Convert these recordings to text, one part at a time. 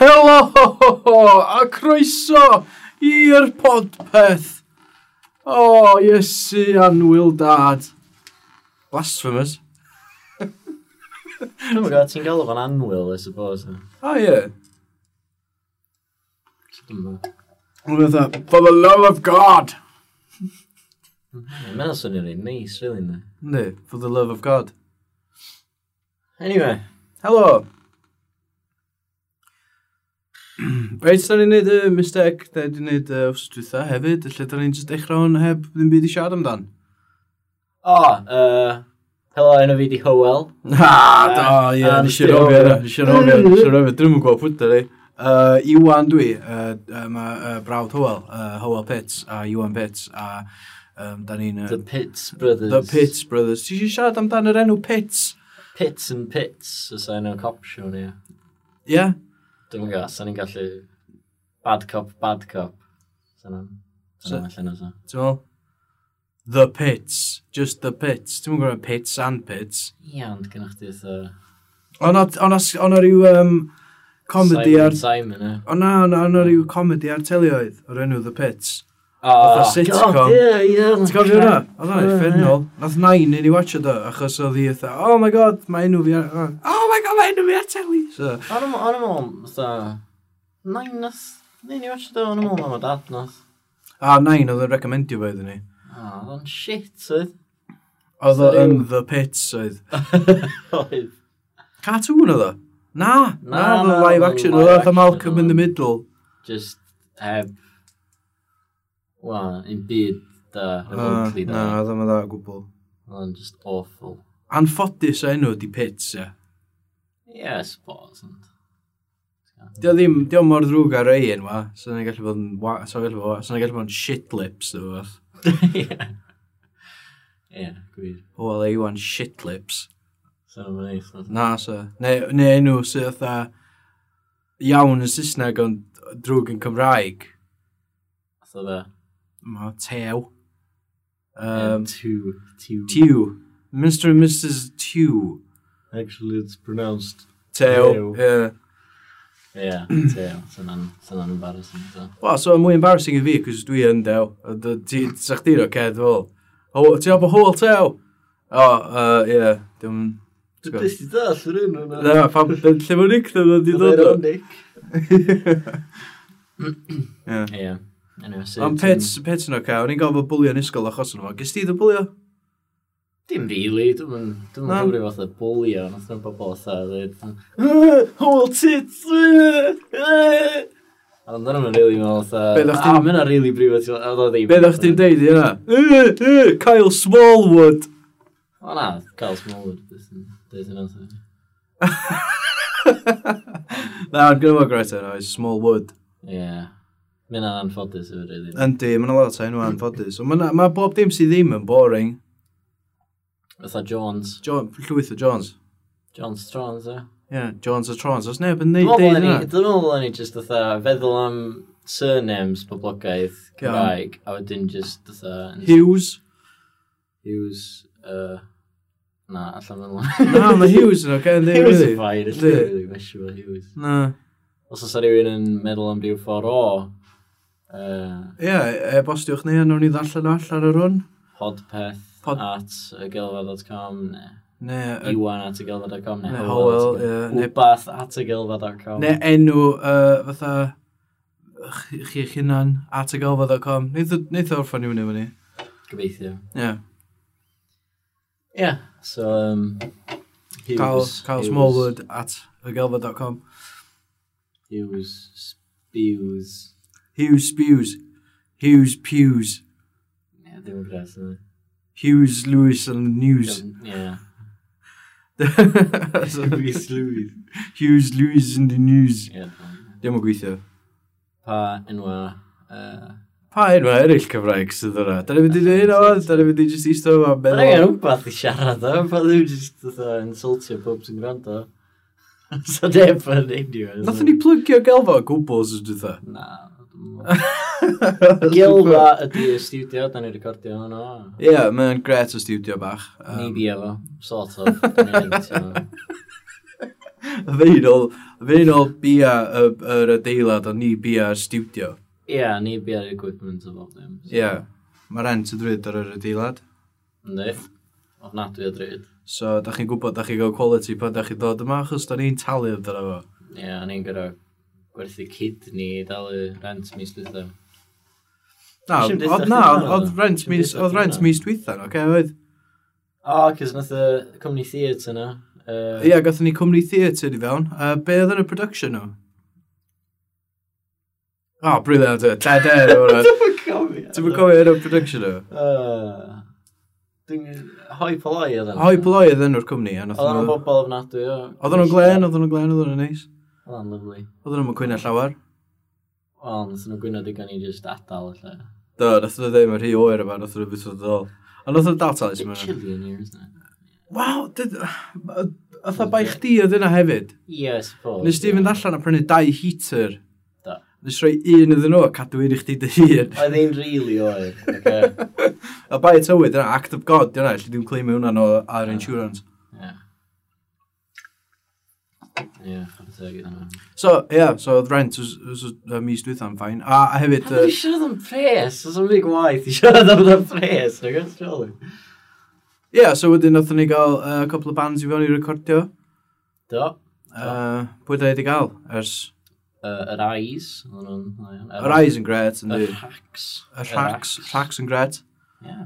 Helo! A croeso i'r podpeth. O, oh, Iesu anwyl dad. Blasphemous. Dwi'n gwybod, ti'n gael o'n anwyl, I suppose. O, ie. Ond fatha, for the love of God. Mae'n swnio'n rhaid neis, really, ne? Ne, for the love of God. Anyway. Helo. Reit, da ni'n neud y mistec, da ni'n neud y wrth dwytha hefyd, lle da ni'n just dechrau hwn heb ddim byd i siarad amdan. O, oh, uh, helo enw fi di Howell. Ha, do, ie, nes i'r rofio, nes i rofio, nes i rofio, dwi'n gwybod pwyta ni. Uh, Iwan dwi, uh, mae uh, brawd Howell, uh, Howell Pitts a Iwan Pitts a um, da ni'n... Uh, the Pitts Brothers. The Pitts Brothers. Ti eisiau siarad amdan yr enw Pitts? Pitts and Pitts, os so, enw cop siwn, ie. Ie? Yeah. Dwi'n gwybod, sa'n ni'n gallu bad cop, bad cop. Sa'n am. Sa'n am allan oes. Ti'n The pits. Just the pits. Ti'n gwybod pits and pits. Ia, ond gynnwch chi eitha... O'na rhyw um, comedy Simon, ar... Simon, e? O'na, o'na rhyw comedy ar telioedd o'r enw The Pits. Oedd sitcom. Ie, ie. Ti'n cofio hwnna? Oedd hwnna'n effernol. Nath nain i ni watcha do, achos oedd hi eitha, oh my god, mae enw fi ar... Oh my god, mae enw fi ar teli. O'n ymwneud, fatha... Nain nath... Nain i watcha do, o'n ymwneud mam a dad nath. A nain oedd yn recomendio fe iddyn ni. Oedd o'n shit, oedd. Oedd o yn the pits, oedd. Oedd. Cartoon oedd o? Na, na, live action, oedd o Malcolm in the Middle. Just heb Wel, un byd da, Uh, da. Na, ddim yn dda gwbl. Oedd just awful. Anffodus o enw di Pits, ie. Ie, I suppose. And... Di o ddim, di o mor ddrwg ar ei enwa, wa. Sa'n ei gallu bod yn, sa'n gallu bod, sa'n gallu bod yn shit lips, dwi fath. Ie. Ie, gwir. O, ale Iwan shit lips. Sa'n o'n neis. Na, sa. Neu ne, enw sydd oedd a iawn yn Saesneg ond drwg yn Cymraeg. Sa'n Mae tew. Um, Tew. Tew. Tew. Mr and Mrs Tew. Actually, it's pronounced Tew. Tew. Ie, Yeah, tew. Sy'n embarrassing. Wel, so mwy embarrassing i fi, cos dwi yn dew. Sa di'n o'r ced, fel. Ti'n o'r hwyl tew? O, ie. Dwi'n... Dwi'n beth i ddall yr un hwnna. Na, pam, lle mae'n nic, ddim yn dod o. Ironic. Ie. Ie. Anyway, so Ond pet, pets yn o'r cael, o'n i'n gofio bwlio yn ysgol achos yna fo. Gys ti ddod bwlio? Dim really, dwi'n dwi'n dwi'n gwybod fath o bwlio, nath nhw'n bobl fatha dweud. Hwyl tits! Ond dyna mae'n rili meddwl fatha, a mae'n a rili brifo, a ddo ddim. Beth o'ch ti'n deud i yna? Kyle Smallwood! O na, Kyle Smallwood, deud yna. Na, gyda fo Greta, no, Smallwood. Yeah. Mae yna anffodus efo rili. Yndi, mae'n lot o enw anffodus. Mae ma bob dim sydd ddim yn boring. Fytha Jones. John, llwyth o Jones. Jones Trons, e? Ie, yeah, Jones a Trons. Os neb yn neud deud yna. Dwi'n meddwl ni just fatha feddwl am surnames poblogaeth Cymraeg, a wedyn just fatha... Hughes. Hughes, uh, na, allan yn. Na, mae Hughes yn oce, ynddi. Hughes yn ffair, ynddi. Hughes. Na. Os oes rhywun yn meddwl am rhyw ffordd o, Uh, Ie, yeah, e-bostiwch ni, a nawn ni ddarllen o allan ar hwn. Podpeth Pod... at ygylfa.com, ne. Ne, Iwan at ygylfa.com, ne. Ne, Howell, ie. Wbath at ygylfa.com. Ne, enw, uh, fatha, chi eich hunan, at ygylfa.com. Neith o'r ffan i fyny fyny. Gobeithio. Ie. Yeah. Ie, yeah, so, um, Carl, Carl Smallwood at ygylfa.com. Hughes, Spews, Hughes Spews. Hughes Pews. Ie, ddim yn gres yna. Hughes Lewis and News. Ie. Hughes Lewis. Hughes Lewis and the News. Ie. Ddim yn gweithio. Pa enwa... Uh, pa enwa eraill Cymraeg sydd yna? Da ni wedi dweud hynna, da ni wedi just eistedd yma meddwl. Da ni gen rhywbeth i siarad o, pa ddim just insultio pob sy'n gwrando. So neb yn enw. Nath ni plygio gelfa o gwbl sydd dweud Na, Gilfa ydy y studio, da ni'n recordio hwnna. Ie, yeah, mae'n gret o studio bach. Um, Ni bi efo, sort of. Fe'n ôl, fe'n ôl bia yr adeilad o ni bia'r studio. Ie, yeah, ni bia'r equipment o bob dim. Ie, so. yeah. mae rent y drwyd ar yr adeilad. Ynddi, ofnadwy o drwyd. So, da chi'n gwybod, da chi'n gael quality pan da chi'n dod yma, achos da ni'n talu amdano fo. Ie, yeah, ni'n gyda werthu cydni i dalu rent mis dwytho. Na, Nes i'm deutha oedd na, chdi oedd- na. oedd rent Sim mis, deutha oedd chdi rent na. mis dwythan, oce, oedd? O, cys nath y cwmni theatr na. Ie, yeah, gatho ni cwmni theatr i fewn. Uh, be oedd yn y production nhw? O, oh, briliant, e, dead air, o'n Dwi'n cofio. Ti'n fwy cofio yn y production nhw? Dwi'n hoi poloi oedd yna. Hoi bloi oedd enw'r cwmni, a nath Oedd nhw... bobl ofnadwy, o. Oedden nhw'n glen, oedden nhw'n glen, oedden nhw'n neis. Oedd o'n lyflu. Oedden nhw'n cwyno llawer? Wel, nes nhw'n gwyno digon i just adal, lle. Do, nes nhw ddim yn rhy oer yma, nes nhw beth oedd ddol. Ond oedd nhw'n dal ysgrifennu. It's mynd. in here, isn't it? Wow, Oedd bai chdi oedd yna hefyd? Ie, I suppose. Nes ti fynd allan a prynu dau heater. Da. Nes rhoi un iddyn nhw a cadw un i chdi dy hun. Oedd ein rili oer. A bai y tywyd yna, act of god, yna, lle dwi'n claimio hwnna'n ar ah. insurance. Ie. Ie. So, ie, yeah, so oedd rent was, was, was mis dwi'n am ffain. A, a hefyd... A dwi'n siarad am pres, os o'n fi gwaith i siarad am pres, nag oes, surely. Ie, yeah, so wedyn oedden ni gael uh, couple o bands i fewn i recordio. Do. Uh, pwy da wedi gael ers... Uh, yr Eyes. Yr Eyes yn gret, yn ynddi. Yr Rhax. Yr Rhax. Rhax yn gret. Ie.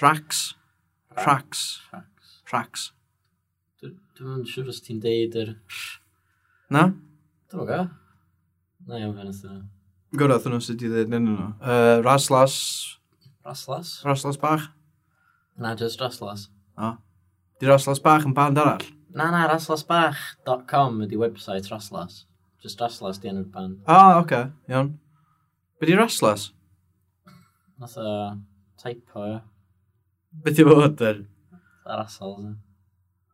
Rhax. Rhax. Rhax. Rhax. Dwi'n siŵr os ti'n deud yr... Er... Na? Hmm. Dwi'n gwybod. Na, iawn fan ystod nhw. Gwraeth nhw sydd wedi dweud nyn nhw. Uh, raslas. Raslas? Raslas bach? Na, just raslas. O. Di raslas bach yn band arall? Na, na, raslasbach.com ydi website raslas. Just raslas di enw'r band. Ah, oce, okay. iawn. Be di raslas? Nath o typo. ie. Be di fod yr? Raslas.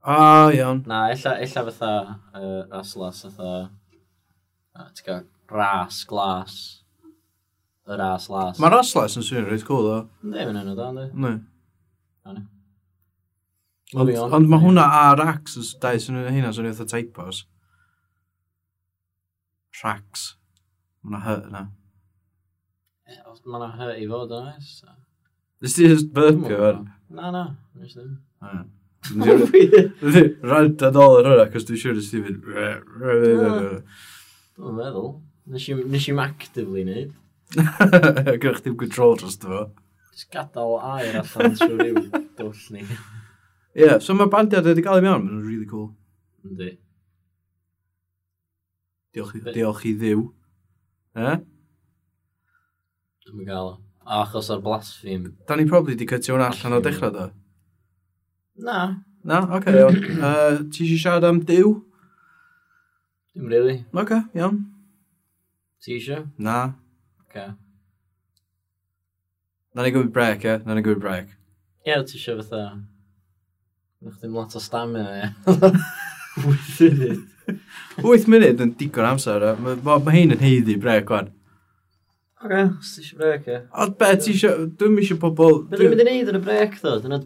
A, iawn. Na, illa, illa fatha uh, raslas, fatha... Uh, Ti'n gael ras, glas. Y ras, las. Mae raslas yn swnio'n reit cool, o. Ne, mae'n enw da, ynddi? Ne. Ne. Ond, ond mae hwnna a rax, dau sy'n hynna sy'n eitha typos. Rax. Mae yna hy yna. Mae yna hy i fod yna, oes? Nes ti just burpio fan? Na, na. Nes ddim. Rant a dol ar hwnna, cos dwi'n siŵr ysdi fynd... Dwi'n meddwl. Nes i'm actively neud. Gwyrch ddim control dros dy fo. Just gadael air allan trwy ryw dwll ni. Ie, yeah, so mae'r bandiau wedi cael ei mewn, mae'n really cool. Yndi. Diolch, diolch i ddiw. E? Dwi'n gael o. A achos o'r blasfim. Da ni probably di cytio hwnna allan o dechrau do. Na. Na, oce, okay, iawn. uh, ti eisiau siarad am diw? Dim really. Oce, okay, iawn. Ti eisiau? Na. Oce. Okay. Na ni gwybod brec, e? Na ni gwybod brec. Ie, yeah, ti eisiau fatha... Nwch ddim lot o stamina, ie. Wyth munud. Wyth munud yn digon amser, e. Mae ma, ma hyn yn heiddi brec, wan. Oce, okay, os ti eisiau brec, ie. O, be, ti eisiau... Dwi'n eisiau pobl... Be dwi'n mynd i neud yn y brec, ddo? Dyna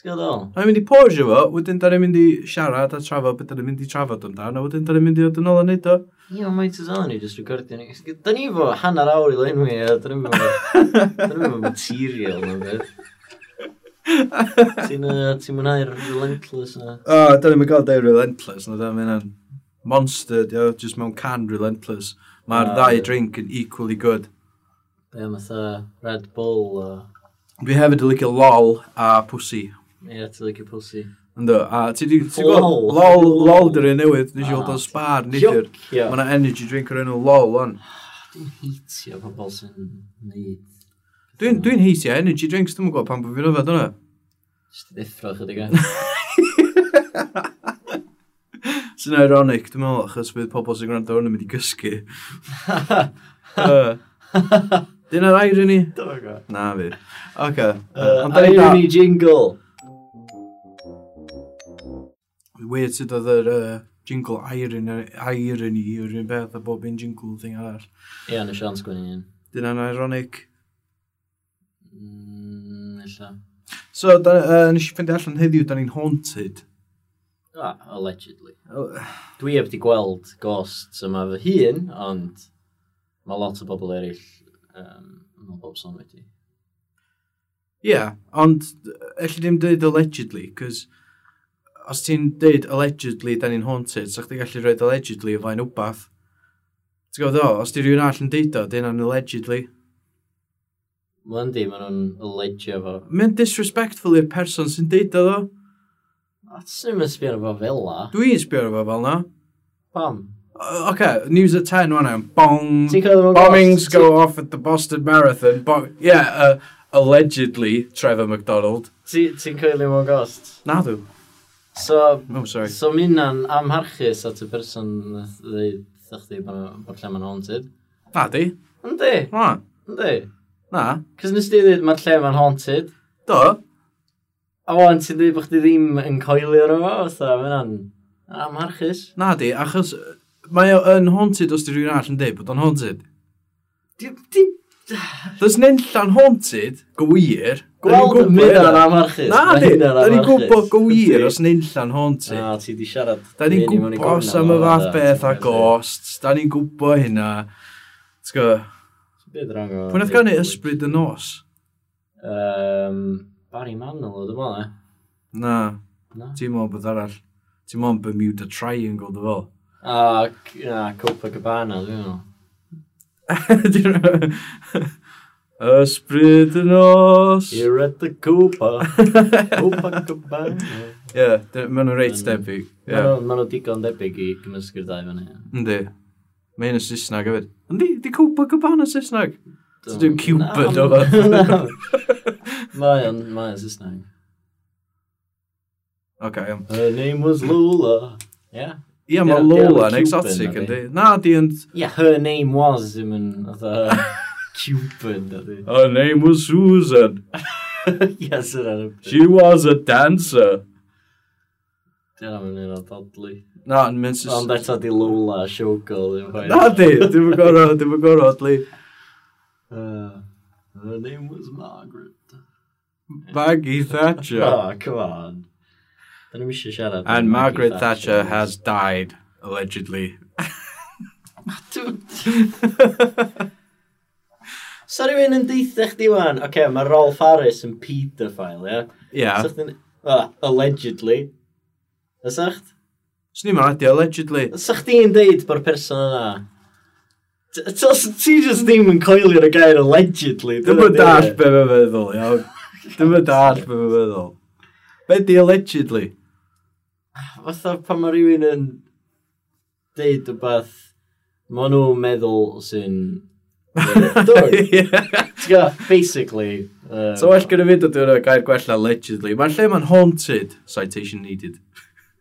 Ti'n gwybod ddol? Rwy'n mynd i pause fo, wedyn da ni'n mynd i siarad a trafod beth da ni'n mynd i trafod amdano, a wedyn da ni'n mynd i ddod yn ôl a neud o. Ie, ond mae'n tyd ni, i jyst recordio ni. Da ni fo hanner awr i lenwi, a da ni'n mynd material na beth. Ti'n mwynhau'r relentless na? O, da ni'n mynd gael dau relentless na, da ni'n mynd monster, dio, just mewn can relentless. Mae'r ddau drink yn equally good. Ie, yeah, fatha Red Bull o... Dwi hefyd yn licio LOL a Pussy. Ie, ti'n licio pussy. Ynddo, a ti di... LOL! LOL, LOL dyr un newydd, nes i ah, fod o spar nidr. Mae yna energy drink o'r enw LOL on. Ah, dwi'n heitio pobl sy'n neud. Dwi'n dwi heitio energy drinks, dwi'n gwybod pan bod fi'n yfed hwnna. Just yn effro chydig e. Sy'n ironic, dwi'n meddwl, achos bydd pobl sy'n gwrando hwnna'n mynd i gysgu. Dyna'r irony? Dwi'n gwybod. Na fi. Oce. Okay. Uh, irony jingle weird sydd oedd yr uh, jingle iron, irony yw'r un beth a bob un jingle thing arall. Ie, yeah, nes Sian sgwini un. Dyna'n ironic. Mm, illa. So, da, uh, nes i ffendi allan heddiw, da ni'n haunted. Ah, allegedly. Oh. Dwi heb di gweld ghosts yma fy hun, ond mae lot o bobl eraill um, yn bob son wedi. Ie, yeah, ond allai ddim dweud allegedly, cos os ti'n dweud allegedly, da ni'n haunted, sa'ch so ti'n gallu rhoi allegedly o flaen wbath. Ti'n gwybod o, os di rhywun all yn deud o, dyn nhw'n allegedly. Mae'n di, maen nhw'n allegio fo. Mae'n disrespectful i'r person sy'n deud o ddo. Ti'n mynd sbio fo fel la. Dwi'n sbio fo fel na. Pam? Oce, okay, news at 10 wana. Bong, bombings go off at the Boston Marathon. Bong, yeah, uh, allegedly Trevor McDonald. Ti'n coelio mewn ghost? Na dwi. So, oh, sorry. so mi na'n amharchus at y person nath ddeud chdi bod lle mae'n haunted. Na di? Yndi. Na. Yndi. Na. Cys nes di ddeud mae'r lle mae'n haunted. Do. A wan ti'n dweud bod chdi ddim yn coelio ar efo, fatha, mae'n amharchus. Na di, achos mae o'n haunted os di rhywun arall yn dweud bod o'n haunted. Di, di Does nillan haunted, gwir. Gweld yn mynd ar amarchus. Na, di. Da ni'n gwybod gwir os nillan haunted. Na, ti di siarad. Da ni'n gwybod am y fath beth a ghosts. Da ni'n gwybod hynna. T'w go? Pwy'n oedd gannu ysbryd y nos? Um, Barry Manilow, dy fel e? Na. Na. Ti'n mwyn beth arall. Ti'n mwyn Bermuda Triangle, dy fel. Ah, Copacabana, dwi'n meddwl. Ysbryd yn os. You're at the Cooper. Cooper Cabana. Ie, maen nhw'n reit debyg. Maen nhw digon debyg i gymysgu'r dau fan hyn. Yndi. Mae hyn yn Saesneg hefyd. Yndi, di Cwpa Cabana Saesneg. Dwi'n Cupid o fe. Mae o'n Saesneg. Ok, iawn. Her name was Lola. Yeah. Ie, mae Lola yn exotic yn di. Na, di yn... Ie, her name was, ddim yn... Cupid, ydy. Her name was Susan. yes, yr arall. She was a dancer. Dyna mae'n un o dodlu. Na, yn mynd sy'n... Ond eto di Lola, Siogol. Na di, dim yn gorau, dim yn gorau, adlu. Uh, her name was Margaret. Maggie Thatcher. oh, come on. Dyn nhw'n eisiau siarad. And Margaret Thatcher has died, allegedly. so rhywun yn deitha chdi wan, oce, okay, mae Rolf Harris yn pedophile, ie? Yeah? So chdi'n... Uh, allegedly. Ysach? Swn ni'n maradi, allegedly. Ysach chdi'n deud bod person yna Os Ti just ddim yn coelio'r y gair allegedly. Dwi'n mynd dall be fe feddwl, iawn. Dwi'n mynd dall be fe feddwl. Be di allegedly? fatha pan mae rhywun yn deud o beth, mae nhw'n meddwl sy'n... Dwi'n gwybod, basically. Um, so well gyda fi dod o'r gair gwella allegedly. Mae'r lle mae'n haunted, citation needed.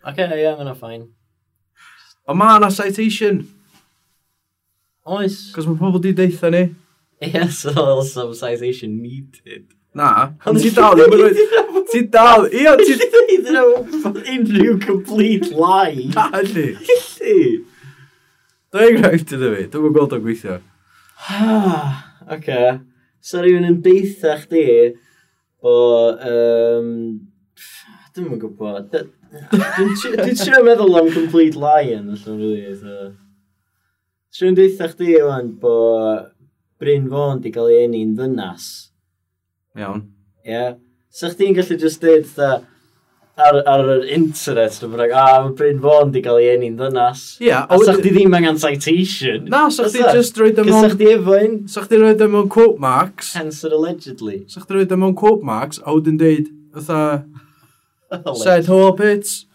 Oce, ie, yeah, mae'n ffain. Ond mae yna citation. Oes. Cos mae pobl di deitha ni. Yes, yeah, so also citation needed. Na. Ond ti dal ddim yn rhoi... Ti dal... Ia, ti... Ti dweud yna unrhyw complete lie. Na, ydy. Ydy. Da enghraifft ydw fi, Dwi'n gweld o'n gweithio. Ah, oce. So rhywun yn beitha chdi o... Um, Dwi'n yn gwybod. Dwi'n trio meddwl am complete lie yn allan rili. Trwy'n deitha chdi o'n bod Bryn Fôn di cael ei eni'n ddynas Iawn. Ie. Yeah. So chdi'n gallu just dweud tha, ar, ar yr internet, dwi'n bynnag, a mae Bryn Fawn di gael ei enni'n ddynas. Ie. Yeah, a sa chdi ddim angen citation. Na, sa chdi just roed ym mwyn... Sa chdi efo un. Sa chdi roed ym mwyn quote marks. Hence it allegedly. Sa chdi roed ym mwyn quote marks, a wedyn dweud, fatha, said whole Hobbits.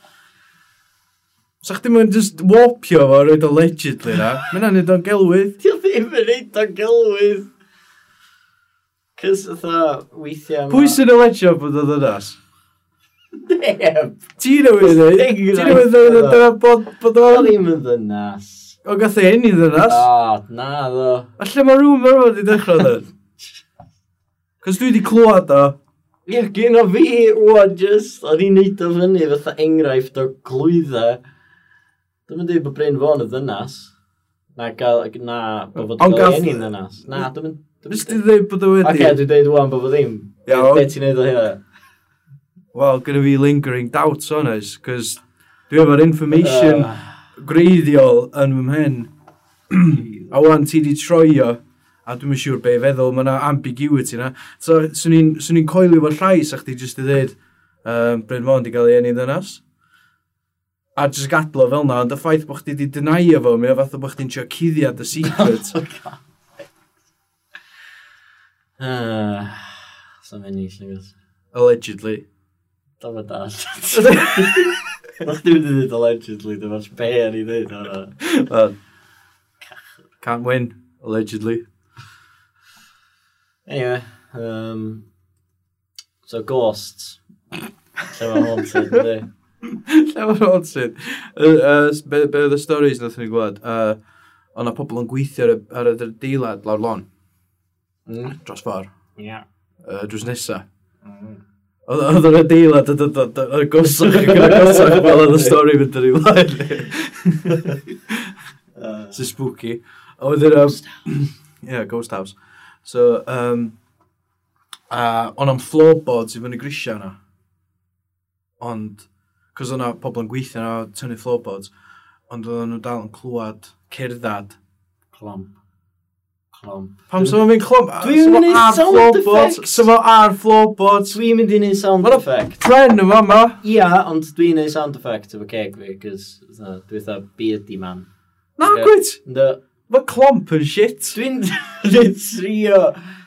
Sa chdi mwyn just wopio fo roed allegedly na. Mae'n anodd o'n gelwydd. Ti ddim yn neud o'n gelwydd. Cys fatha weithiau... Pwy sy'n alegio bod o ddynas? Neb. Ti'n newid dweud? Ti'n newid dweud dyna bod bod o... O'n ddim yn ddynas. O gath ei hyn i ddynas? O, na ddo. A lle mae rhywun fel wedi dechrau dyn? Cos dwi wedi clywed o. Ie, yeah, gen o fi, o, just, o'n i'n neud o fyny fatha enghraifft o glwydda. Dwi'n mynd i bod Bryn Fôn y ddynas. Na, gael, na, bod fod gael ei hyn ddynas. Na, dwi'n mynd Nes ti dweud bod o wedi? Ac okay, dwi'n dweud wwan bod o ddim. Iawn. Be ti'n neud o hynna? Wel, gyda fi lingering doubts on us, cos dwi efo'r information ah. uh. greiddiol yn fy mhen. a wan ti di troio, a dwi'n siŵr be feddwl, mae yna ambiguity na. So, swn i'n so coelio fo llais a chdi jyst i ddweud, um, Bryn Mon i gael ei enni ddynas a jyst gadlo fel na, ond y ffaith bod chdi di dynau fo, mi o fath o bod chdi'n trio cuddiad y secret. Oh, Uh, so fe ni, sy'n gwrs. Allegedly. Da fe da. Nach chdi wedi dweud allegedly, dim be yn ei dweud hwnna. Can't win, allegedly. Anyway, um, so ghosts. Lle mae haunted, ydy. Lle mae'n haunted. Uh, uh, be, be oedd y storys nath ni gwlad? Uh, O'na pobl yn gweithio ar y, ar y deilad lawr lon. Mm. Dros ffordd. Ie. Yeah. Uh, drws nesaf. Mm. Oedd yr adeilad yn dod o'r gosach ac o'r gosach fel oedd y stori fynd yn ei flaen. Sy'n spooky. Oedd yr... Yeah, ghost house. So, um, a uh, ond am floorboards i fyny grisiau yna. Ond, cos o'na pobl yn gweithio yna, tynnu floorboards, ond oedden nhw dal yn clywed cerddad. Clamp clom. Pam sef o'n mynd clom? Dwi'n mynd i sound effects. Sef o ar floorboards. Dwi'n mynd i neud sound effects. Tren yma ma. Ia, ond dwi'n neud sound effects efo ceg fi, cos dwi'n dda beardy man. Na, gwyd. Mae clomp yn shit. Dwi'n trio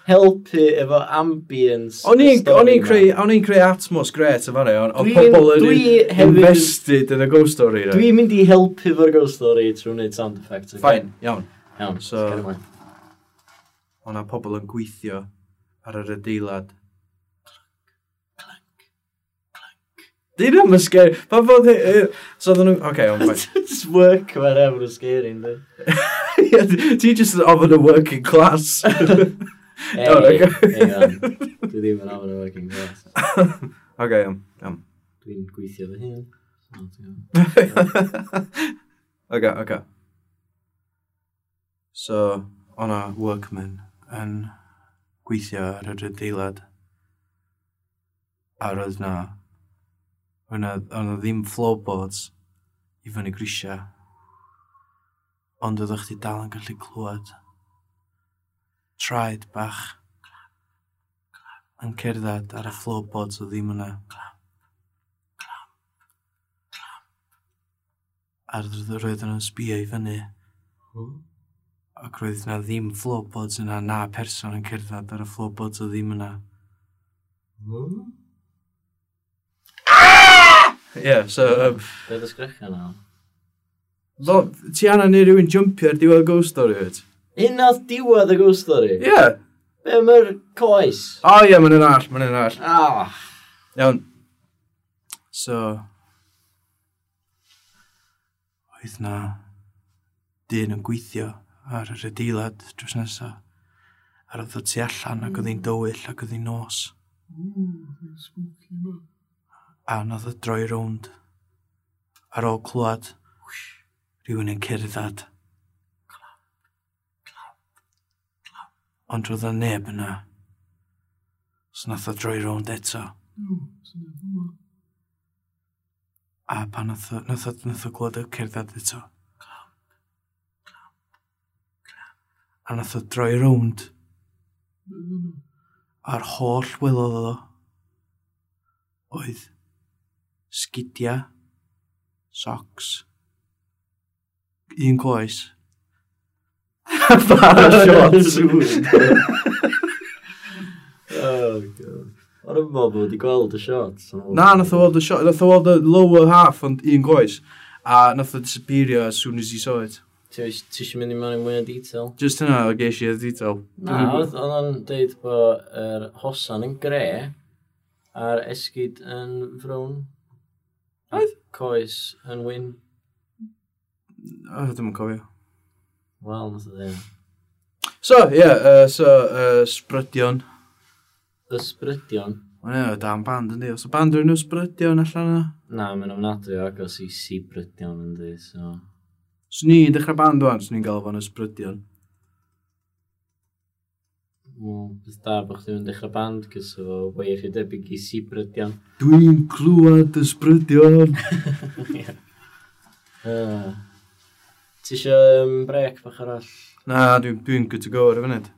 helpu efo ambience. O'n i'n creu, on i'n creu atmos gret efo ni, o pobl yn invested yn in y ghost story. Dwi'n mynd i helpu efo'r ghost story trwy wneud sound effects. Okay? Fine, iawn. Iawn, so o'na pobl yn gweithio ar yr adeilad. Clank, clank, Dyn nhw'n scary. Pa fod... So oedden nhw... Oce, o'n ffaith. Just work, mae'n efo'n scary, ynddi? Ti just ofyn y working class. Hey, oh, okay. hang on. Dwi ddim yn ofyn y working class. Oce, iawn, iawn. Dwi'n gweithio fy hyn. Oce, oce. So, o'na workmen yn gweithio ar yr adeilad. A roedd na, roedd na, ddim floorboards i fyny grisia. Ond oeddech chi dal yn gallu clywed traed bach yn cerdded ar y floorboards o ddim yna. A roedd yn sbio i fyny. Hmm ac roedd yna ddim floorboards yna na person yn cerdded ar y floorboards o ddim yna. Hmm? Ie, yeah, so... Um, Be ddys grech yna? Lo, ti anna neu rhywun jumpio ar diwedd ghost story wyt? Un oedd diwedd y ghost story? Ie. Yeah. Be mae'r coes? O oh, ie, yeah, mae'n un all, mae'n un all. Oh. Iawn. So... Oedd na... Dyn yn gweithio ar yr adeilad drws nesaf. A roedd o tu allan ac oedd hi'n mm. dywyll ac oedd hi'n nos. A oedd o droi rownd. Ar ôl clywed, rhywun yn cerdded. Ond roedd o neb yna. So nath o droi rownd eto. A pan nath o, nath o, nath o glod y cerdded eto. a nath o droi rownd. Mm-hmm. A'r holl welodd o oedd sgidia, socks, un coes, Bara shorts. oh, God. Ond yn bod wedi gweld y shots. Na, nath o weld y shot, nath o weld y lower half ond un coes. A nath o disappeario as soon as he saw it. Ti eisiau mynd i mewn i mwy o detail? Just hynna o geis i o detail. Na, oedd o'n deud bod yr er hosan yn gre a'r esgyd yn frown. Oedd? Coes yn wyn. O, ddim yn cofio. Wel, nath o ddim. So, ie, yeah, uh, so, uh, sbrydion. Ysbrydion? O, ie, dan band yndi. Os y band rwy'n ysbrydion allan yna? Na, mae'n ofnadwy o agos i sibrydion yn di, so... Swn i'n dechrau band o'n, swn i'n gael fo'n ysbrydion. Wel, beth da bod chdi'n dechrau band, cys o wei chi debyg i si brydion. Dwi'n clywed ysbrydion! Ti eisiau um, brec bach arall? Na, dwi'n dwi good to go ar y funud.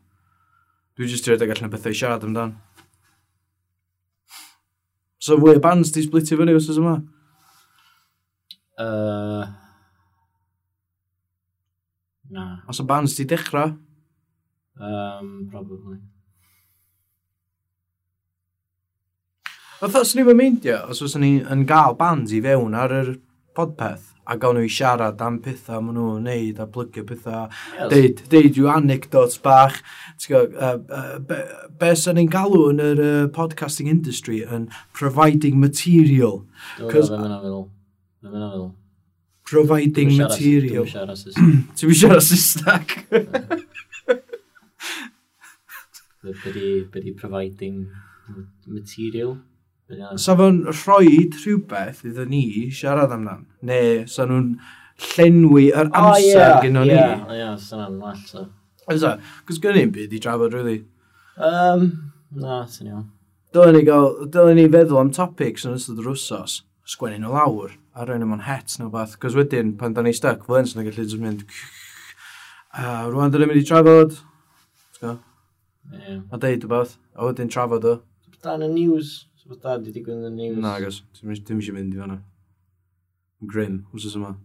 Dwi'n just ag allan bethau i siarad amdan. So, fwy o bands di splitio fyny os oes yma? Uh, Na. Os o bands ti dechrau? Um, probably. Oedd os ni'n meindio, os oes ni yn gael bands i fewn ar yr podpeth, a gael nhw i siarad am pethau maen nhw'n neud a plygio pethau, yes. deud, deud yw anecdotes bach. Go, uh, uh, be, be sy'n ni'n galw yn yr uh, podcasting industry yn providing material. Dwi'n meddwl, dwi'n meddwl providing dwi material. Dwi'n siarad Saesneg. Dwi'n siarad Saesneg. Byddi providing material? Sa fo'n rhoi rhywbeth iddyn ni siarad amdan? Neu sa nhw'n llenwi yr amser oh, yeah, gyda ni? Ie, ie, ie, sa'n amlall. So. Ysa, cos gyda ni'n byd i drafod, really? Um, na, sy'n iawn. Dylen ni, gael, dylen ni feddwl am topics yn ystod yr wsos, sgwennu nhw lawr a rwy'n mewn het neu beth. Cos wedyn, pan da ni stuck, fel ens na gallu just mynd... A rwan dyn ni'n mynd i trafod. Yeah. A deud y beth. A wedyn trafod o. Dan y news. So beth da di digwydd yn y news. Na, gos. Dim eisiau mynd i fanna. Grim, wsos yma.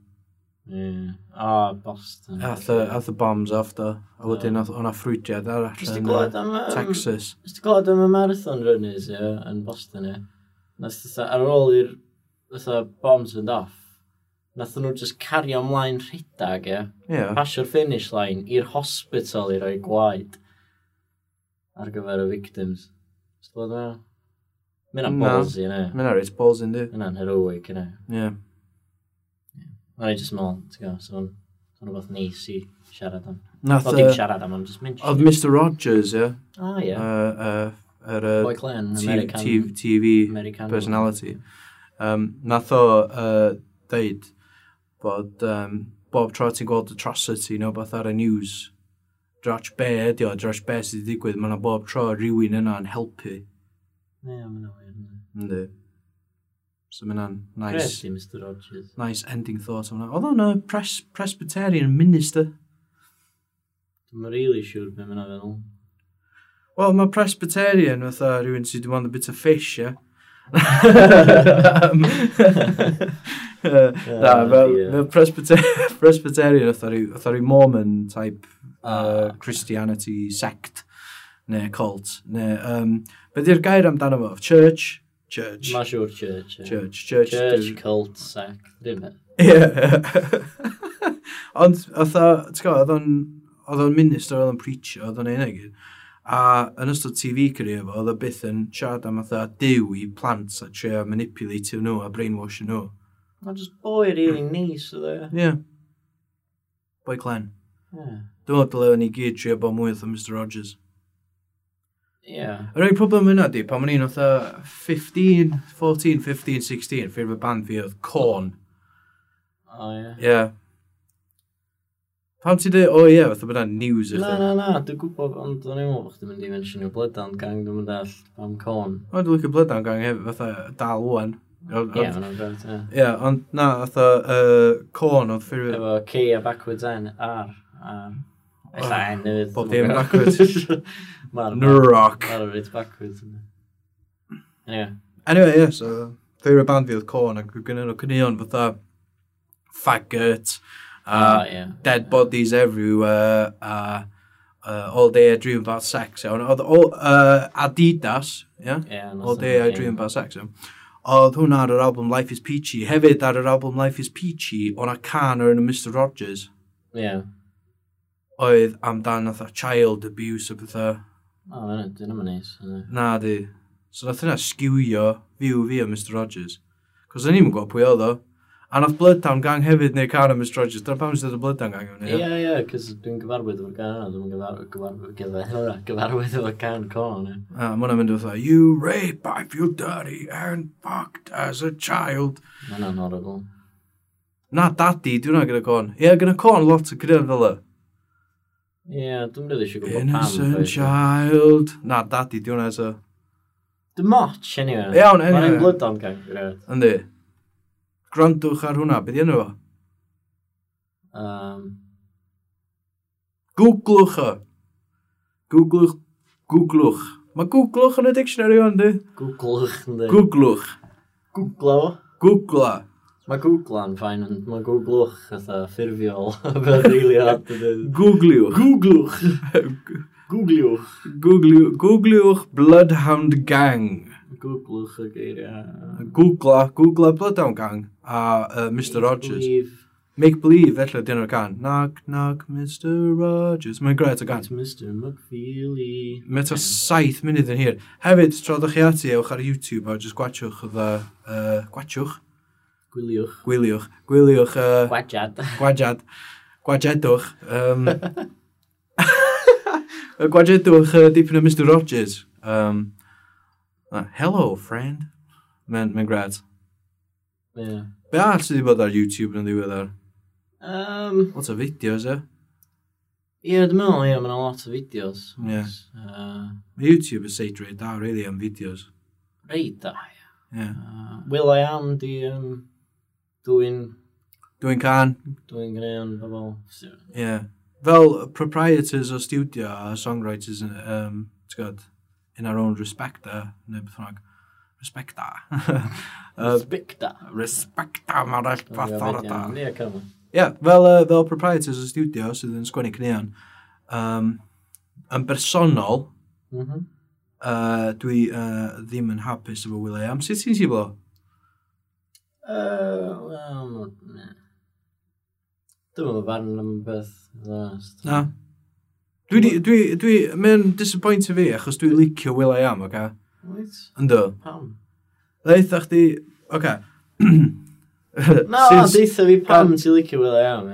Ie. Ah, Boston. Ath y ath y bombs off da. A wedyn yeah. o'na ffrwydiad arall yn am, Texas. Ys Ysdi gwlad am y marathon runners, ie, yn Boston, ie. Nes ar ôl i'r fatha bombs fynd off, nath nhw just cario ymlaen rhedag, ie. Yeah. Pasio'r finish line i'r hospital i roi gwaed ar gyfer y victims. Stod yna? Mae'n na ballsy, yna. Mae'n na reit ballsy, ynddi. Mae'n heroic, yna. Ie. Mae'n ei just mol, ti'n gwybod, so mae'n rhywbeth neis i siarad am. Nath, o, dim siarad am, ond just mention. Oedd Mr Rogers, ie. Ah, ie. Yr... Boy Glenn, American. TV, TV personality. Yeah. Um, nath o uh, deud bod um, bob tro ti'n gweld atrocity neu beth ar y news, drach be ydi o, drach be sydd wedi digwydd, mae yna bob tro rhywun yna yn helpu. Ne, mae'n awyr. Ynddi. So mae'n nice... Great, Mr Rogers. Nice ending thought o'n Oedd o'n pres Presbyterian minister. Dwi'n really siŵr beth mae'n feddwl. Wel, mae Presbyterian fatha rhywun sydd wedi bod yn bit of fish, ie. Yeah? Na, oh, fel Presbyterian oedd rhyw Mormon type ah. uh, Christianity sect neu cult. Neu, um, Be di'r gair amdano fo? Church? Church. Mae'n siŵr church. Church, church. Church, cult, sect, Dim e. Ie. Ond, oedd o'n, oedd o'n minister, oedd o'n preacher, oedd o'n unig. A yn ystod TV career fo, oedd o byth yn siarad am fatha diw i plant a trio manipulatio nhw a brainwashio nhw. Mae'n just boi really nice oedd e. Ie. Boi clen. Yeah. Dwi'n meddwl dyle ni gyd trio bod mwy oedd Mr Rogers. Ie. Yeah. Yr problem yna di, pan ma'n un oedd 15, 14, 15, 16, ffyrdd y band fi oedd Corn. O oh, ie. Yeah. Ie. Yeah. Pam ti dweud, o ie, fath o bod news i chi? Na, na, na, dwi'n gwybod, ond dwi'n i'n meddwl bod chdi'n mynd i mention mentionio Bloodhound Gang, dwi'n mynd all am corn. O, dwi'n lycio Bloodhound Gang hefyd, fatha dal wwan. Ie, Ie, ond na, fatha uh, corn oedd ffyrwyr. Efo K a backwards N, R, a Ella N yfyd. Bob dim backwards. Nuroc. Mae'r rhaid backwards. Anyway. Anyway, ie, so, ffyrwyr band fi oedd corn, ac gynnyn nhw cynnion fatha faggot, a yeah. dead bodies everywhere, a uh, all day I dream about sex, iawn. Oedd uh, Adidas, yeah? yeah all day I dream about sex, iawn. Oedd hwnna ar yr album Life is Peachy. Hefyd ar yr album Life is Peachy, o'na can o'r Mr Rogers. Yeah. Oedd amdan oedd child abuse o bethau. O, oh, dyn nhw'n neis. Na, di. So nath hynna sgiwio fyw fi o Mr Rogers. Cos o'n i'n gwybod pwy oedd o. A nath Bloodtown gang hefyd neu Car Mr Rogers. Dyna pam sydd y Bloodtown gang yn Ie, ie, cys dwi'n gyfarwydd o'r gan, dwi'n gyfarwydd gyfarwydd gyfarwydd o'r gan corn. A ma hwnna'n mynd o dda, you rape, I feel dirty and fucked as a child. Ma hwnna'n horrible. Na, daddy, dwi'n hwnna gyda corn. Ie, yeah, gyda corn lot o gryf fel y. Ie, dwi'n rydw eisiau gwybod pam. Innocent child. Na, daddy, dwi'n hwnna as a... The anyway. Iawn, anyway. Mae'n on gang, gwirionedd. Yndi. Grandwch ar hwnna, beth yna fo? Um... Googlwch o. Googlwch, googlwch. Mae googlwch yn y dictionary o'n di. Googlwch yn di. Googlwch. Googla o. Googla. Mae googla'n ffain, ond mae googlwch eitha ffurfiol. Fe'n rili hard to do. Googliwch. Googlwch. Googliwch. Googliwch. Googliwch Bloodhound Gang. Googlwch y geiriau. Googla, Googla Bloodhound Gang a uh, Mr Make Rogers. Believe. Make Believe, felly, dyn nhw'r gan. Knock, knock, Mr Rogers. Mae'n gret o gan. It's Mr McFeely. Mae to saith munud yn hir. Hefyd, trodwch chi ati, ewch ar YouTube a jyst gwachwch ydda... Uh, gwachwch? Gwyliwch. Gwyliwch. Gwyliwch... Uh, Gwadjad. Gwadjad. Gwadjedwch. Um, gwadjedwch uh, dipyn o Mr Rogers. Um, Uh, hello, friend. Mae'n ma gred. Yeah. Be all sydd wedi bod ar YouTube yn ddiweddar? Um, lot o fideos, e? Ie, dwi'n meddwl, ie, mae'n lot o fideos. Ie. Yeah. Uh, mae YouTube yn seid reit da, really, am fideos. Reit da, ie. Yeah. Uh, Will I am di um, dwi'n... Dwi'n can. Dwi'n gwneud pobl. Ie. Yeah. Fel proprietors o studio a songwriters, um, ti'n gwybod, in our own respecta, neu beth rhaid, respecta. respecta. respecta, mae'r all fath o'r da. Ie, fel, uh, fel proprietors o studio sydd yn sgwennu cnion, um, yn bersonol, mm -hmm. uh, dwi uh, ddim yn hapus efo Will Am. Sut ti'n siflo? Uh, well, Dwi'n meddwl barn am beth. Na. Dwi, dwi, dwi, dwi, mae'n disappoint fi, achos dwi'n licio Will I Am, oca? Wyt? Ynddo. Pam? Ddeitha chdi, oca. Na, deitha fi pam ti licio Will I Am,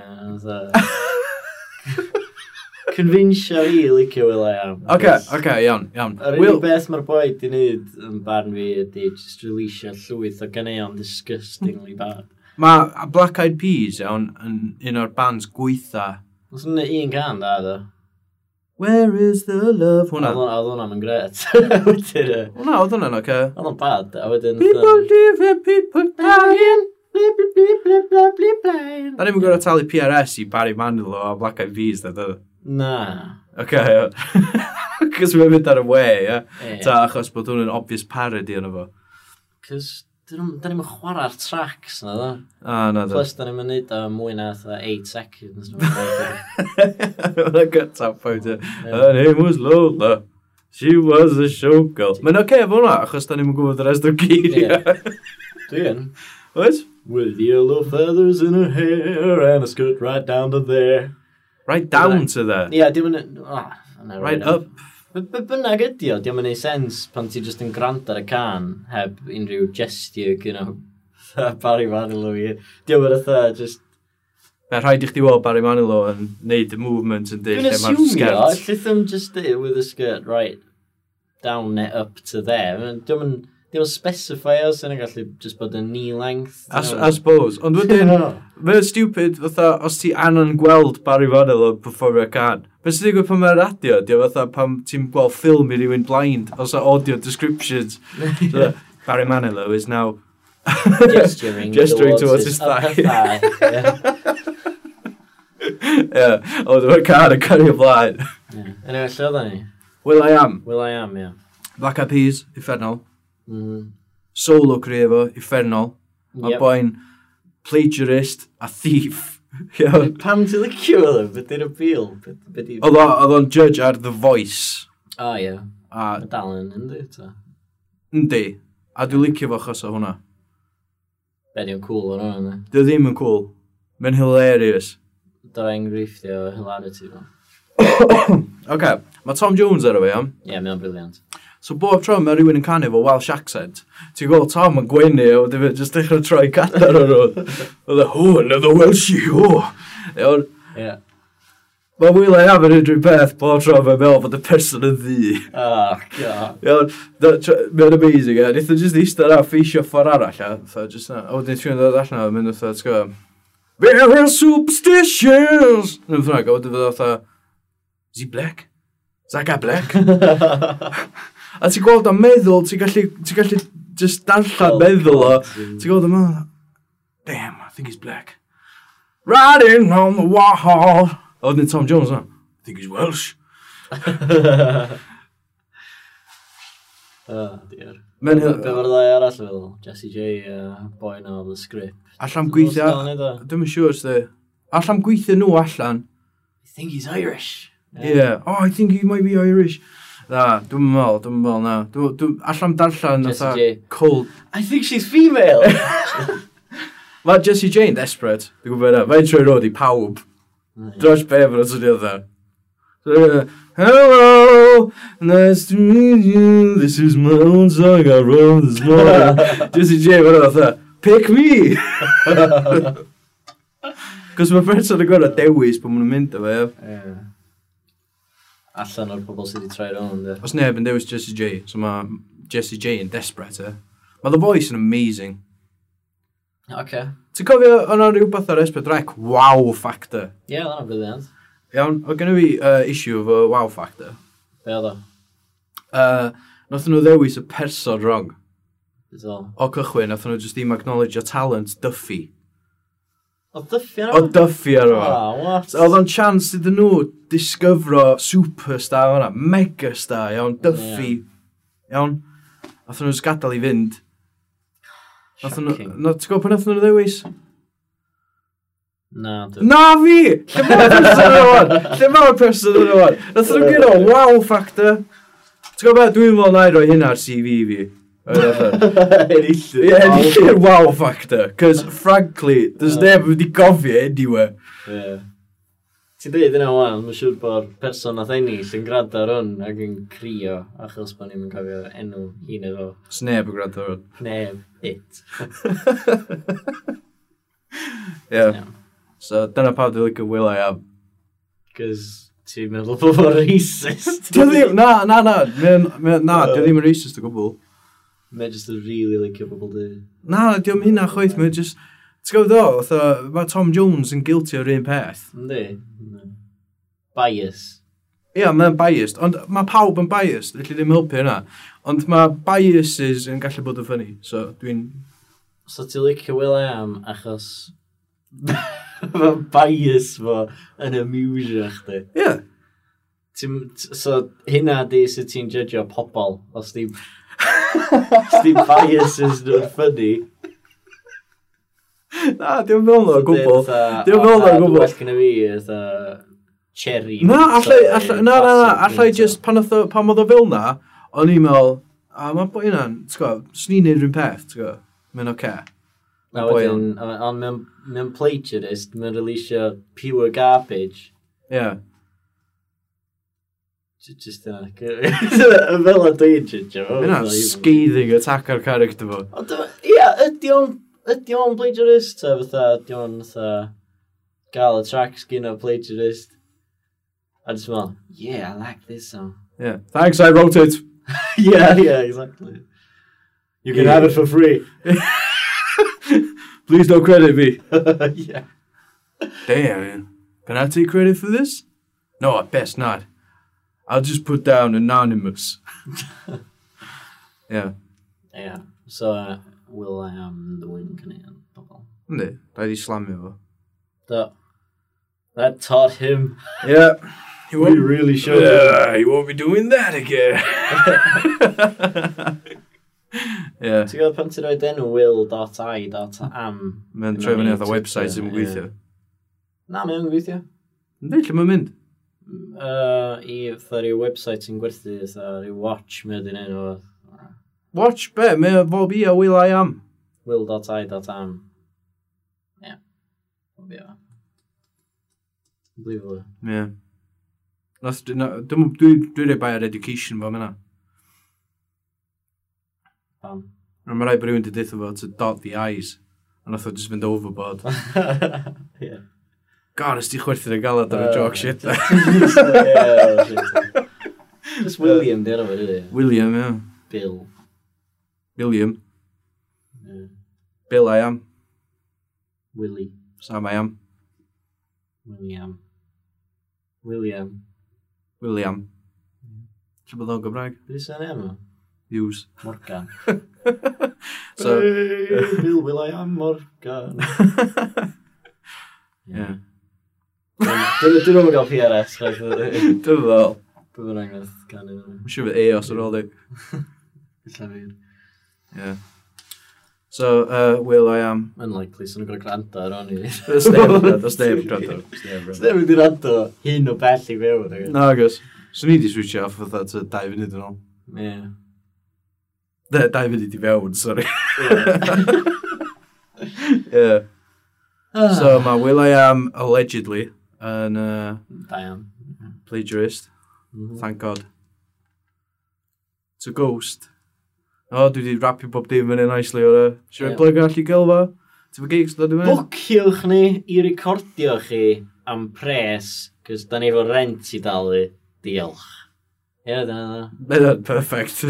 Convinsio fi licio Will I Am. Oce, oce, iawn, iawn. Yr unig beth mae'r boi di wneud yn barn fi ydy just releasio llwyth o ganeuon disgustingly bad. Mae Black Eyed Peas iawn yn un o'r bands gweitha. Os yna un can, da, do. Where is the love? Hwna. Oedd hwnna'n yn gret. Wedyn... Hwna, oedd hwnna'n oce. Oedd hwnna'n bad, a wedyn... People live and people dying. Da ni'n gwrdd talu PRS i Barry Manilow a Black Eyed Peas, da dod. Na. Oce, okay, Cos mae'n mynd ar y we, ie. Yeah. Ta, achos bod hwn yn obvious parody yna fo. Cos Da ni'n chwarae'r tracks na dda. A, ah, na dda. Plus, da ni'n mynd o mwy na 8 seconds. Mae'n gut out photo. Her name was Lola. She was a showgirl. Mae'n oce okay, fo hwnna, achos da ni'n gwybod y rest o'r geiriau. Dwi'n. Oes? With yellow feathers in her hair and a skirt right down to there. Right down to there? Yeah, dim yn... Oh, right up. Be bynnag ydi o, diolch yn ei sens pan ti jyst yn grant ar y can heb unrhyw gestiau gyda Barry Manilow i. Diolch yn ytho, just... Mae rhaid i chdi weld Barry Manilow yn neud y movement yn dweud lle mae'r sgert. Dwi'n assumio, just dweud with the skirt right down it up to there. Diolch yn... Dim yn specify os yna gallu just bod yn knee length. As, I suppose. Ond wedyn, mae'n stupid, fatha, os ti anon gweld Barry Vanill o performio can. Beth sy'n digwydd pan mae'r radio? Dio fatha pan ti'n gweld ffilm i rywun blind, os audio descriptions. so, Barry Manilow is now gesturing, gesturing towards, towards his thigh. thigh. yeah. o, dyma'r car yn cario blaen. Anyway, lle oedden ni? Will I am. Will I am, yeah. Black Eyed Peas, uffernol. Mm. Solo creefo, uffernol, Mae yep. boi'n plagiarist a thief. Pam ti licio fo dda? Be di'r appeal? Oedd o'n judge ar The Voice. O, oh, ie. Yeah. A... Mae dal yn yndi, ta? Yndi. A dwi'n licio fo achos o hwnna. Be di'n cool o'n hwnna, ne? Dwi ddim yn cool. Mae'n hilarious. Do'r enghreiffio hilarity fo. Oce, okay. mae Tom Jones ar y fe, am? Ie, yeah, mae'n briliant. So bob tro mae rhywun yn canu fo Welsh accent, ti'n gweld Tom yn gwenu a wedi yn just dechrau troi gadar o'n nhw. Oedd e, hw, another Welshie, hw. Iawn. Ie. Mae Wylai am yn unrhyw beth bob tro mae'n meddwl bod y person yn ddi. Ah, god. Iawn, mae'n amazing, e. Nid just eistedd na ffeisio ffordd arall, e. just na. O, dyn ti'n dod allan o'n mynd o'n sgwm. There are superstitions! Nid ffrag, o, dyn fydda o'n Is he black? Is that guy black? A ti'n gweld o'n meddwl, ti'n gallu, ti gallu just darllen meddwl o. Ti'n gweld o'n meddwl, damn, I think he's black. Riding on the wall. A wedyn Tom Jones, I think he's Welsh. Oh, dear. Mae'n hyl... Be fo'r ddau arall fel? Jesse J, uh, boi na oedd script. sgript. Allam gweithio... Dwi'n yn siŵr, sdi. Allam gweithio nhw allan. I think he's Irish. Yeah. yeah. Oh, I think he might be Irish. Na, dwi'n meddwl, dwi'n meddwl, na. Dwi, dwi, allan darllen Jessie J. Cold. I think she's female! Mae Jessie Jane desperate, dwi'n gwybod yna. Mae'n troi roed i pawb. Dros bef yn y syniad e. dda. Hello, nice to meet you, this is my own song I wrote this morning. Jessie J, mae'n dda, pick me! Cos mae person yn gorau dewis pan maen nhw'n mynd o fe. Yeah allan o'r pobol sydd wedi troi rown. Os neb yn dewis Jesse J, so mae Jesse J yn desperate, e. Mae The Voice yn amazing. Oce. Okay. Ti'n cofio, o'n rhywbeth ar Esbeth Rec? wow factor. Ie, yeah, o'n o'n briliant. Iawn, o gen i fi uh, issue efo wow factor. Be oedd o? Uh, Nothen nhw ddewis y person wrong. O cychwyn, nath nhw just ddim acknowledge your talent, Duffy. O dyffio ar O dyffio nhw. Oedd o'n chance iddyn nhw disgyfro superstar o'na, megastar, iawn, dyffi, yeah. iawn. Nath nhw'n gadael i fynd. Nath nhw, ti'n gwybod pan nath nhw'n ddewis? Na, dwi... Na fi! Lle mae'r person yn o'n? Lle mae'r person yn o'n? Nath nhw'n gyda wow factor. Ti'n gwybod beth, dwi'n meddwl na i roi hynna ar CV fi. Enillydd. Ie, enillydd oh, wow factor. Cos, frankly, there's neb wedi gofio anywhere. Yeah. Ti'n dweud yna wan, mae'n siŵr bod person nath ennill yn grado ar hwn ac yn crio achos bod ni'n cofio enw un efo. Sneb yn grado ar hwn. Neb, it. Ie. yeah. So dyna pawb dwi'n licio Will I am. Cos ti'n meddwl bod fo'n racist. Dwi ddim, na, na, na, na, na, dwi ddim yn racist o gwbl. Mae jyst yn really licio bobl du. Na, diolch hynna chwaith, mae jyst... Ti'n gwybod o, mae Tom Jones yn guilty o'r un peth. Ynddi. Bias. Ie, yeah, mae'n biased, ond mae pawb yn biased, felly ddim helpu hynna. Ond mae biases yn gallu bod yn ffynnu, so dwi'n... So ti'n licio Will I Am achos mae bias fo yn amusio chdi. Ie. Yeah. So hynna di sydd ti'n judgeio pobl, os di Sti biases nhw'n ffynnu. Na, diw'n mewn nhw'n gwbl. Diw'n mewn nhw'n gwbl. Well gyda fi, eitha cherry. Na, allai, allai, eh, na, na, na, allai just pan, otho, pan oedd o fel na, o'n i'n meddwl, a mae boi yna, ti'n gwybod, swn neud rhywun peth, ti'n gwybod, mae'n oce. Na, wedyn, ond mae'n plagiarist, mae'n releasio pure garbage. Ie. Yeah. Just yna. Fel a dwi'n judgeio. fo, Yna, scathing attack ar character fo. Ie, ydy o'n ydy o'n plagiarist? Ta fatha, ydy o'n fatha gael y tracks gyn o plagiarist? A just fel, yeah, I like this song. Yeah. Thanks, I wrote it. yeah, yeah, exactly. You can Yeah. have it for free. Please don't credit me. yeah. Damn, man. Can I take credit for this? No, I best not. I'll just put down anonymous. yeah. Yeah. So, uh, Will I am um, the wind can un, bobl. Ynddi, da i slamio fo. Do. That taught him. Yeah. He won't, we really showed Yeah, he won't be doing that again. yeah. Ti'n gwybod pan ti'n rhoi den will.i.am? Mae'n troi fyny oedd y website sy'n gweithio. Na, mae'n gweithio. Ynddi, lle mae'n mynd? uh, i fatha rhyw website sy'n gwerthu fatha rhyw watch mae ydy'n enw. Watch be? Mae o bob i o Will I Am. Will.i.am. Ie. Bob i o. Blifo. Ie. Dwi'n rhaid bai ar education fo myna. Pam? Mae rhaid bod rhywun wedi dweud fo to dot the eyes. A nath o just fynd overboard. Ie. yeah. God, ysdi chwerthu'n y galad ar y joc shit na. Just William, di arfer ydy. William, ie. Bill. William. Yeah. Bill I am. Willie. Sam I am. William. William. William. Lle bod o'n Gymraeg? Beth sy'n ei am? Hughes. Morgan. so, Bill, Will I am Morgan. yeah. yeah. Dyn nhw'n gael PRS. Dwi'n fel. Dwi'n fel enghraifft canu. Mae'n siŵr fydd EOS ar ôl di. Illa fi. Ie. So, uh, Will I am. Unlikely, sy'n nhw'n gwneud gwrando ar o'n i. Ys neb yn gwrando. Ys neb yn gwrando. Ys neb yn gwrando hyn o bell i fewn. Na, agos. So ni di switch off fatha to dau funud yn ôl. Ie. Da, dau funud i fewn, sorry. Ie. Ah. So, mae Will I am allegedly yn... Uh, da iawn. Plagiarist. Mm -hmm. Thank God. It's a ghost. O, oh, dwi wedi rapio bob dim yn un aisli o'r... Siwr yeah. plug allu gylfa? Ti'n fwy gigs dod i mewn? Bwciwch ni i recordio chi am pres, cys da ni efo rent i dalu. Diolch. Ie, yeah, dyna dda. Mae'n perfect.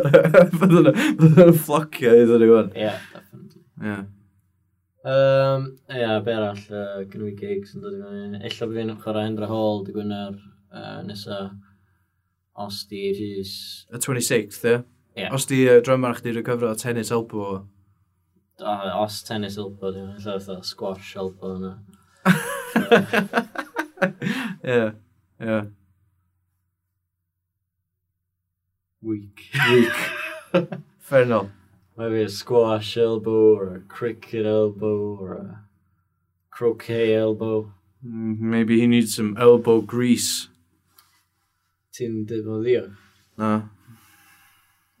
Bydd yn fflocio i ddyn nhw. Ie, definitely. Ie. Yeah. Um, ia, be arall, uh, gynnu fi gigs yn dod i fyny. Ella bydd fi'n chwarae Hendra Hall, dy gwyner, uh, nesa. Os di rhys... Y 26th, ie? Yeah. Os di uh, drummer chdi recyfro tennis elbow. Uh, os tennis elbow, ie. Ella fatha squash elbow yna. Ie, ie. Weak. Weak. Fair enough. maybe a squash elbow or a cricket elbow or a croquet elbow. Mm, maybe he needs some elbow grease. Tim de Molio. No.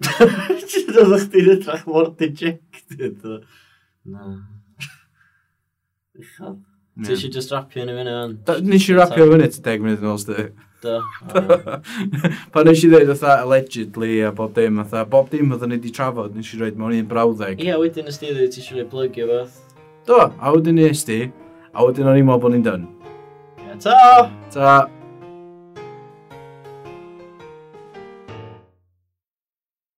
Dat a little net echt wordt dejected. No. Ik ga. Het should just wrap rapje in een minuut. Dat is niet wrap rapje in een minuut, denk ik, met ons de. Do. Pan nes i ddweud fatha allegedly a bob dim, fatha bob dim oedd ni wedi trafod, nes i roed mewn un brawddeg. Ie, wedyn ysdi ddweud ti eisiau rhoi plygio fath. Do, a wedyn nes di, a wedyn o'n i'n meddwl bod ni'n done. Ie, ta! Ta!